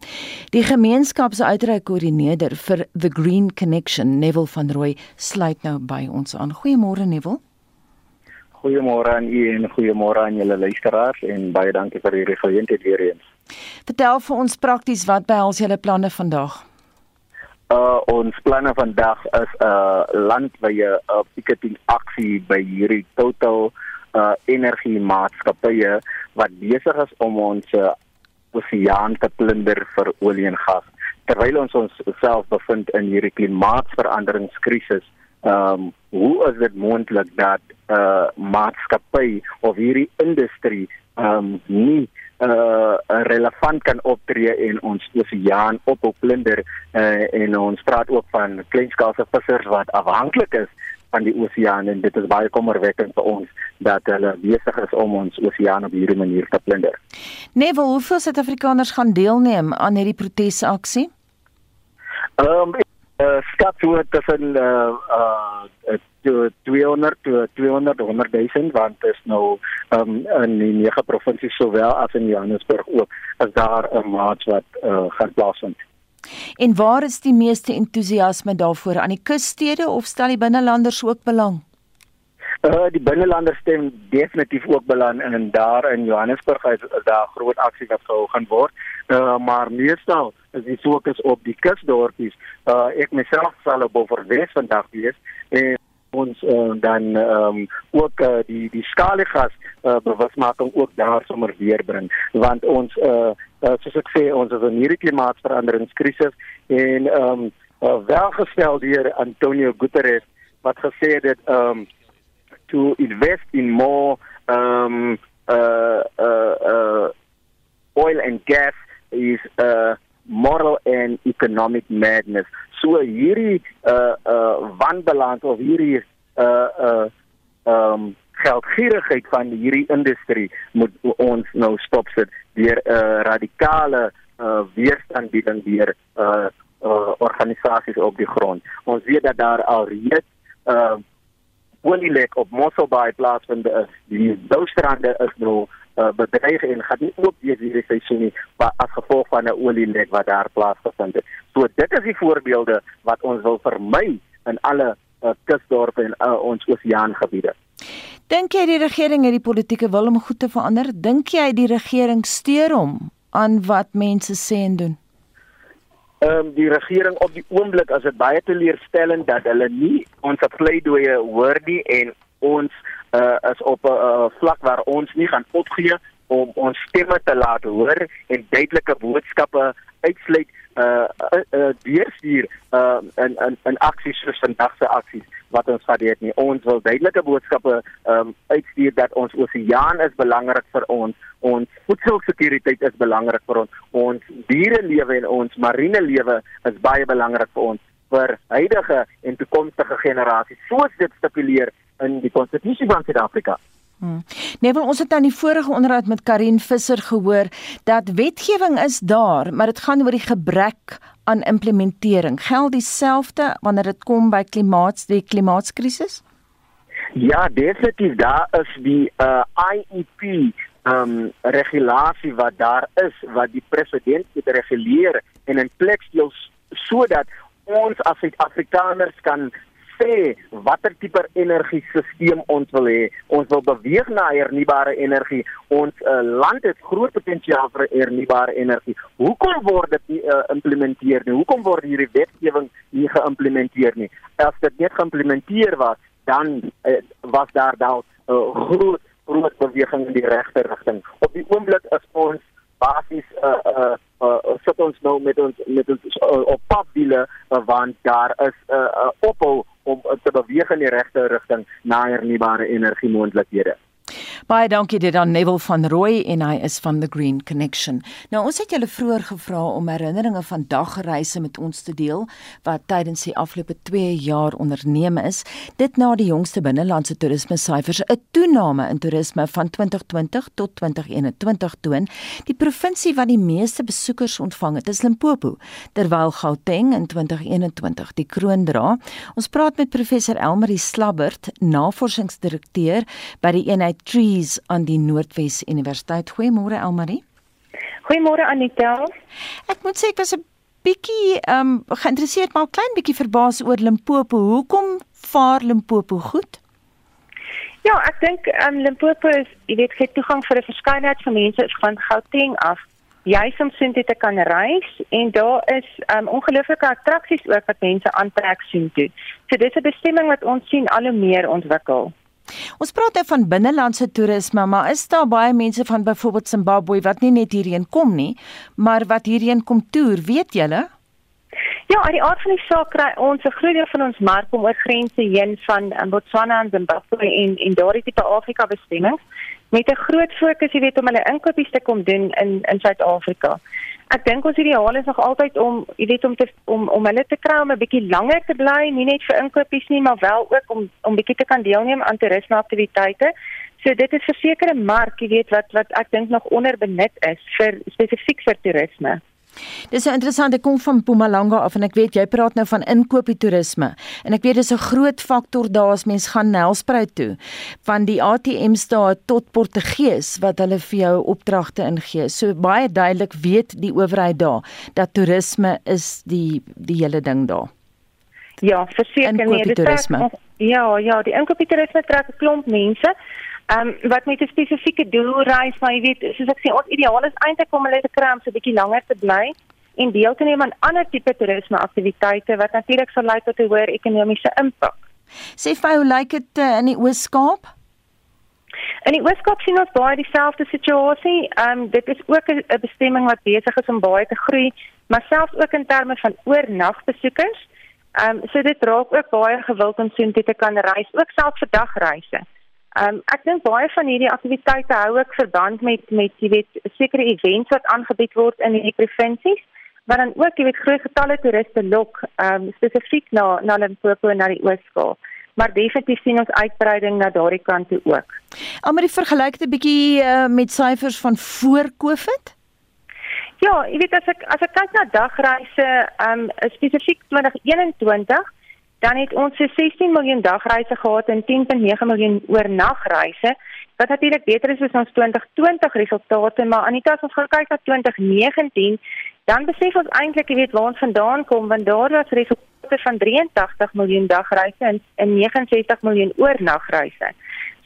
Die gemeenskapsuitreikkoördineerder vir The Green Connection, Neville van Rooi, sluit nou by ons aan. Goeiemôre Neville. Goeiemôre aan u en goeiemôre aan julle luisteraars en baie dankie vir hierdie geleentheid weer eens. Vertel vir ons prakties wat behels julle planne vandag? Uh ons planne vandag is 'n uh, landwyse uh, picketing aksie by hierdie total uh energie maatskappye wat besig is om ons uh, oseaan te plunder vir olie en gas. Terwyl ons ons self bevind in hierdie klimaatsveranderingskrisis um hoe is dit moontlik dat 'n uh, maatskappy of hierdie industrie um nie uh relevant kan optree en ons oseaan ophou plunder uh, en ons praat ook van kleinskaalse vissers wat afhanklik is van die oseaan en dit is baie kommerwekkend vir ons dat hulle besig is om ons oseaan op hierdie manier te plunder. Neville, hoeveel Suid-Afrikaners gaan deelneem aan hierdie protesaksie? Ehm um, uh, skat so tussen uh uh 200 to 200 100000 want dit is nou um, in die nege provinsies sowel as in Johannesburg ook as daar 'n maats wat uh, gaan plaasvind. En waar is die meeste entoesiasme daarvoor aan die kusstede of stel die binnelanders ook belang? Uh die binnelanders stem definitief ook belang in en daar in Johannesburg is, is daar groot aksie wat gehou gaan word. Uh maar meestal is die fokus op die kusdorpies. Uh ek myself sal op Oorwes vandag wees en ons uh, dan ehm um, ook uh, die die skaligas uh, bewusmaking ook daar sommer weer bring. Want ons uh, uh soos ek sê ons is in hierdie klimaatsveranderingskrisis en ehm um, uh, welgestel deur Antonio Guterres wat gesê het dat ehm um, to invest in more um uh uh uh oil and gas is a moral and economic madness so hierdie uh uh wanbalans of hierdie uh uh um geldgierigheid van hierdie industrie moet ons nou stop sit deur 'n uh, radikale uh weerstand bieding deur uh, uh organisasies op die grond. Ons weet dat daar al reeds uh olielek op Mossel Bay plaasvind is. Die doustrande is nou uh, bedreig en gaan nie ook weer hierdie seisoen nie as gevolg van 'n olielek wat daar plaasgevind het. So dit is die voorbeelde wat ons wil vermy in alle uh, kusdorpe en uh, ons oseaangebiede. Dink jy die regering het die politieke wil om goed te verander? Dink jy die regering steur hom aan wat mense sê en doen? ehm um, die regering op die oomblik as dit baie teleurstellend dat hulle nie ons pleidoeye hoor nie en ons uh, is op 'n uh, vlak waar ons nie gaan opgee om ons stemme te laat hoor en duidelike boodskappe uitsluit uh uh, uh deurstuur uh in in in aksies soos vandag se aksies wat ons gehad het nie. Ons wil duidelike boodskappe um uitstuur dat ons oseaan is belangrik vir ons. Ons voedselsekuriteit is belangrik vir ons. Ons dierelewe en ons marine lewe is baie belangrik vir ons vir huidige en toekomstige generasies. Soos dit stipuleer in die konstitusie van Suid-Afrika. Hmm. Nee, ons het nou in die vorige onderhoud met Karin Visser gehoor dat wetgewing is daar, maar dit gaan oor die gebrek aan implementering. Geld dieselfde wanneer dit kom by klimaats die klimaatskrisis? Ja, definitief daar is die uh, IEP um regulasie wat daar is wat die president moet reguleer en in plek stel sodat ons as Suid-Afrikaners kan sê watter tipe energiesisteem ons wil hê. Ons wil beweeg na hernubare energie. Ons uh, land het groot potensiaal vir hernubare energie. Hoekom word dit nie uh, implementeer nie? Hoekom word hierdie wetgewing nie geïmplementeer nie? As dit net geïmplementeer was, dan uh, was daar dalk 'n uh, groot groot beweging in die regte rigting. Op die oomblik is ons basies uh uh uh sit ons nou met ons met ons uh, op papwiele uh, want daar is 'n uh, uh, ophou om uh, te beweeg in die regte rigting na hernubare energie moontlikhede. Baie dankie dit aan Neville van Rooi en hy is van the Green Connection. Nou ons het julle vroeër gevra om herinneringe van dagreise met ons te deel wat tydens die afgelope 2 jaar onderneem is. Dit na die jongste binnelandse toerisme syfers 'n toename in toerisme van 2020 tot 2021 toon. Die provinsie wat die meeste besoekers ontvang het is Limpopo, terwyl Gauteng in 2021 die kroon dra. Ons praat met professor Elmarie Slabbert, navorsingsdirekteur by die eenheid Trees aan die Noordwes Universiteit. Goeiemôre Elmarie. Goeiemôre Anita. Ek moet sê ek was 'n bietjie ehm um, geïnteresseerd maar klein bietjie verbaas oor Limpopo. Hoekom vaar Limpopo goed? Ja, ek dink ehm um, Limpopo is, jy weet, het toegang vir 'n verskeidenheid van mense van Gauteng af. Jy soms sien dit kan reis en daar is um ongelooflike attraksies ook wat mense aantrek sien toe. So dis 'n bestemming wat ons sien al hoe meer ontwikkel. Ons praat nou van binnelandse toerisme, maar is daar baie mense van byvoorbeeld Zimbabwe wat nie net hierheen kom nie, maar wat hierheen kom toer, weet julle? Ja, uit die aard van die saak kry ons 'n groot deel van ons mark om oor grense heen van um, Botswana en Zimbabwe en en daardie tipe Afrika bestemmings met 'n groot fokus, jy weet, om hulle inkopies te kom doen in in Suid-Afrika ek dink ons ideaal is nog altyd om jy weet om te om om hulle te kry om 'n bietjie langer te bly, nie net vir inkopies nie, maar wel ook om om bietjie te kan deelneem aan toerisme aktiwiteite. So dit is 'n sekere mark, jy weet wat wat ek dink nog onderbenut is vir spesifiek vir toerisme. Dis so interessant, ek kom van Mpumalanga af en ek weet jy praat nou van inkopietoerisme en ek weet dis 'n groot faktor daar as mens gaan Nelspruit toe van die ATM's daar tot Portugees wat hulle vir jou opdragte ingee. So baie duidelik weet die owerheid daar dat toerisme is die die hele ding daar. Ja, verseker nee, dit is Ja, ja, die inkopietoerisme trek 'n klomp mense. Ehm um, wat met 'n spesifieke doel reis, maar jy weet, soos ek sê, ons ideaal is eintlik om hulle te kry om so 'n bietjie langer te bly en deel te neem aan ander tipe toerisme aktiwiteite wat natuurlik sal lei tot 'n hoër ekonomiese impak. Sê vir hoe lyk dit uh, in die Oos-Kaap? In die Oos-Kaap sien ons baie dieselfde situasie. Ehm um, dit is ook 'n bestemming wat besig is om baie te groei, maar selfs ook in terme van oornagbesoekers. Ehm um, so dit raak ook baie gewild om dit te kan reis, ook selfs vir dagreise. Ehm um, ek dink baie van hierdie aktiwiteite hou ook verband met met jy weet sekere events wat aangebied word in hierdie provinsies wat dan ook jy weet groot getalle toeriste lok ehm um, spesifiek na na Limpopo en na die Oos-Kaap. Maar definitief sien ons uitbreiding na daardie kant toe ook. Almal die vergelyk dit bietjie uh, met syfers van voor Covid? Ja, jy weet as ek as ek kyk na dagreise ehm um, spesifiek 2021 dan het ons so 16 miljoen dagreise gehad en 10.9 miljoen oornagreise. Wat natuurlik beter is as ons 2020 resultate, maar Anita as ons gaan kyk na 2019, dan besef ons eintlik, jy weet, waar ons vandaan kom, want daar was resultate van 83 miljoen dagreise en, en 69 miljoen oornagreise.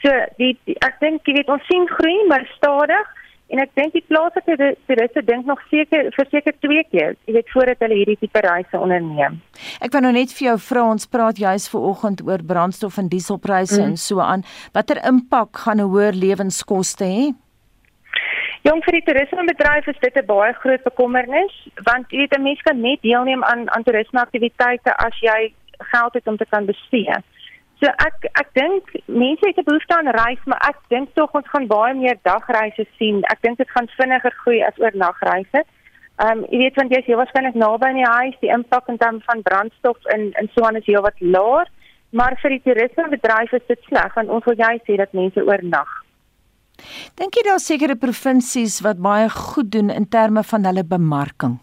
So die, die ek dink jy weet ons sien groei maar stadig En ek dink die plaaslike toeriste dink nog seker verseker twee keer, jy weet voordat hulle hierdie tipe reise onderneem. Ek wou nou net vir jou vra ons praat juis ver oggend oor brandstof en dieselpryse mm. en so aan. Watter impak gaan 'n hoër lewenskoste hê? Jong vir die toerismebedryf is dit 'n baie groot bekommernis want jy weet 'n mens kan net deelneem aan aan toerismeaktiwiteite as jy geld het om te kan bestee. So ek ek dink mense het 'n behoefte aan reis, maar ek dink tog ons gaan baie meer dagreise sien. Ek dink dit gaan vinniger groei as oornagreise. Ehm um, jy weet want jy is waarskynlik naby aan die huis, die impak in terme van brandstof en en so aan is heel wat laer, maar vir die toerismebedryf is dit sleg want ons wil jy sê dat mense oornag. Dink jy daar sekere provinsies wat baie goed doen in terme van hulle bemarking?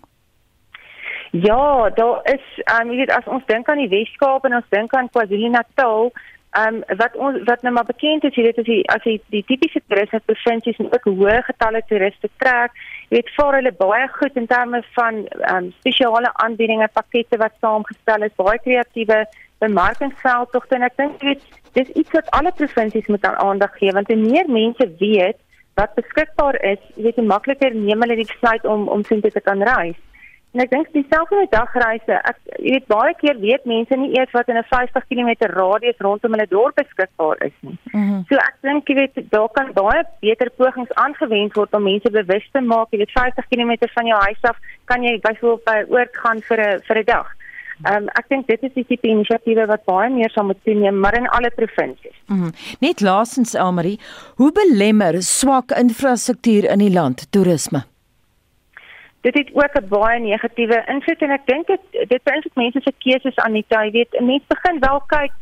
Ja, daar is um jy weet as ons dink aan die Weskaap en ons dink aan KwaZulu-Natal, um wat ons wat nou maar bekend is, jy weet as jy as jy die tipiese toeriste provinsies en ook hoë getalle toeriste trek, jy weet vaar hulle baie goed in terme van um spesiale aanbiedinge, pakkette wat saamgestel is, baie kreatiewe bemarkingsveldtogte en ek dink jy weet dis iets wat alle provinsies moet aan aandag gee want hoe meer mense weet wat beskikbaar is, jy weet hoe makliker neem hulle die besluit om om sien te kan reis. En ek dink dieselfde met dagreise. Ek jy weet baie keer weet mense nie eers wat in 'n 50 km radius rondom hulle dorp beskikbaar is nie. Mm -hmm. So ek dink jy weet daar kan baie beter pogings aangewend word om mense bewus te maak. Jy weet 50 km van jou huis af kan jy byvoorbeeld by oord gaan vir 'n vir 'n dag. Ehm um, ek dink dit is die tipe inisiatiewe wat baie meer sal moet toeneem, maar in alle provinsies. Mm -hmm. Net laasens Elmarie, hoe belemmer swak infrastruktuur in die land toerisme? Dit het ook 'n baie negatiewe invloed en ek dink dit dit beïnvloed mense se keuses aan die tyd. Jy weet, mense begin wel kyk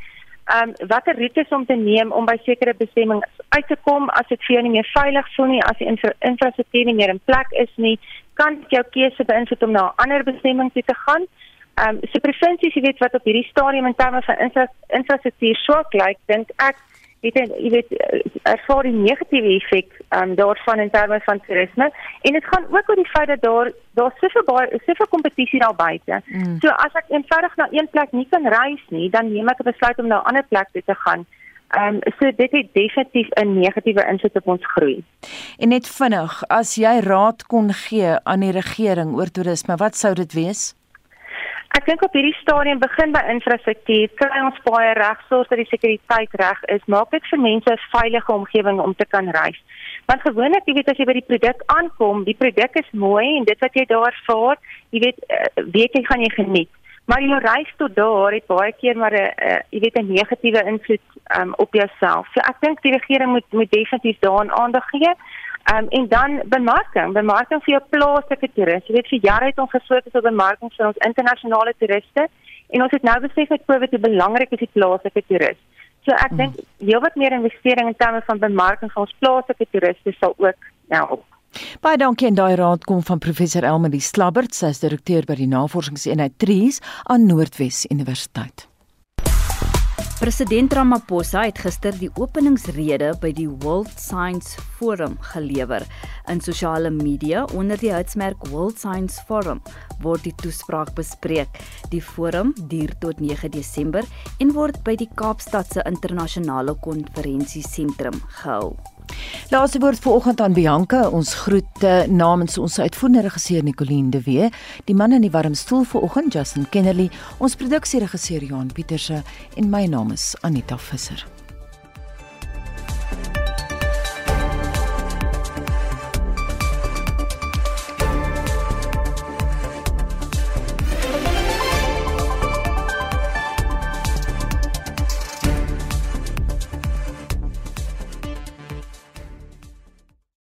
ehm um, watter roetes om te neem om by sekere bestemmings uit te kom as dit vir jou nie meer veilig voel nie, as die infra infrastruktuur nie meer in plek is nie, kan dit jou keuse beïnvloed om na 'n ander bestemming te gaan. Ehm um, so provinsies, jy weet wat op hierdie stadium in terme van infra infrastruktuur swak lyk, dink ek weet jy weet ervaar die negatiewe effek um, daarvan in terme van toerisme en dit gaan ook oor die feit dat daar daar soveel baie soveel kompetisie daar buite. Mm. So as ek eenvoudig na een plek nie kan reis nie, dan neem ek 'n besluit om na 'n ander plek toe te gaan. Ehm um, so dit het definitief 'n negatiewe invloed op ons groei. En net vinnig, as jy raad kon gee aan die regering oor toerisme, wat sou dit wees? Ek dink op hierdie stadium begin by infrastruktuur, kry ons baie reg, sorg dat die sekuriteit reg is, maak dit vir mense 'n veilige omgewing om te kan reis. Want gewoonlik, jy weet as jy by die produk aankom, die produk is mooi en dit wat jy daar ervaar, jy weet uh, weet jy gaan jy geniet. Maar jou reis tot daar het baie keer maar 'n uh, jy weet 'n negatiewe invloed um, op jouself. So ek dink die regering moet moet definitief daaraan aandag gee. Um, en dan bemarking, bemarking vir jou plaaslike toeriste. Jy weet vir jare het ons gefokus op bemarking vir ons internasionale toeriste en ons het nou besef met COVID hoe belangrik is die plaaslike toerist. So ek mm. dink heelwat meer investering in terme van bemarking vir ons plaaslike toeriste sal ook help. Baie dankie en daai raad kom van professor Elmarie Slabbert, sy is direkteur by die Navorsingseenheid Trees aan Noordwes Universiteit. President Ramaphosa het gister die openingsrede by die World Science Forum gelewer. In sosiale media onder die hitsmerk World Science Forum word die toespraak bespreek. Die forum duur tot 9 Desember en word by die Kaapstadse Internasionale Konferensiesentrum gehou. Laaste woord vanoggend aan Bianca. Ons groete namens ons uitvoerende regisseur Nicoline de Wee, die man in die warm stoel vanoggend Justin Kennerly, ons produksieregisseur Johan Pieterse en my naam is Anita Visser.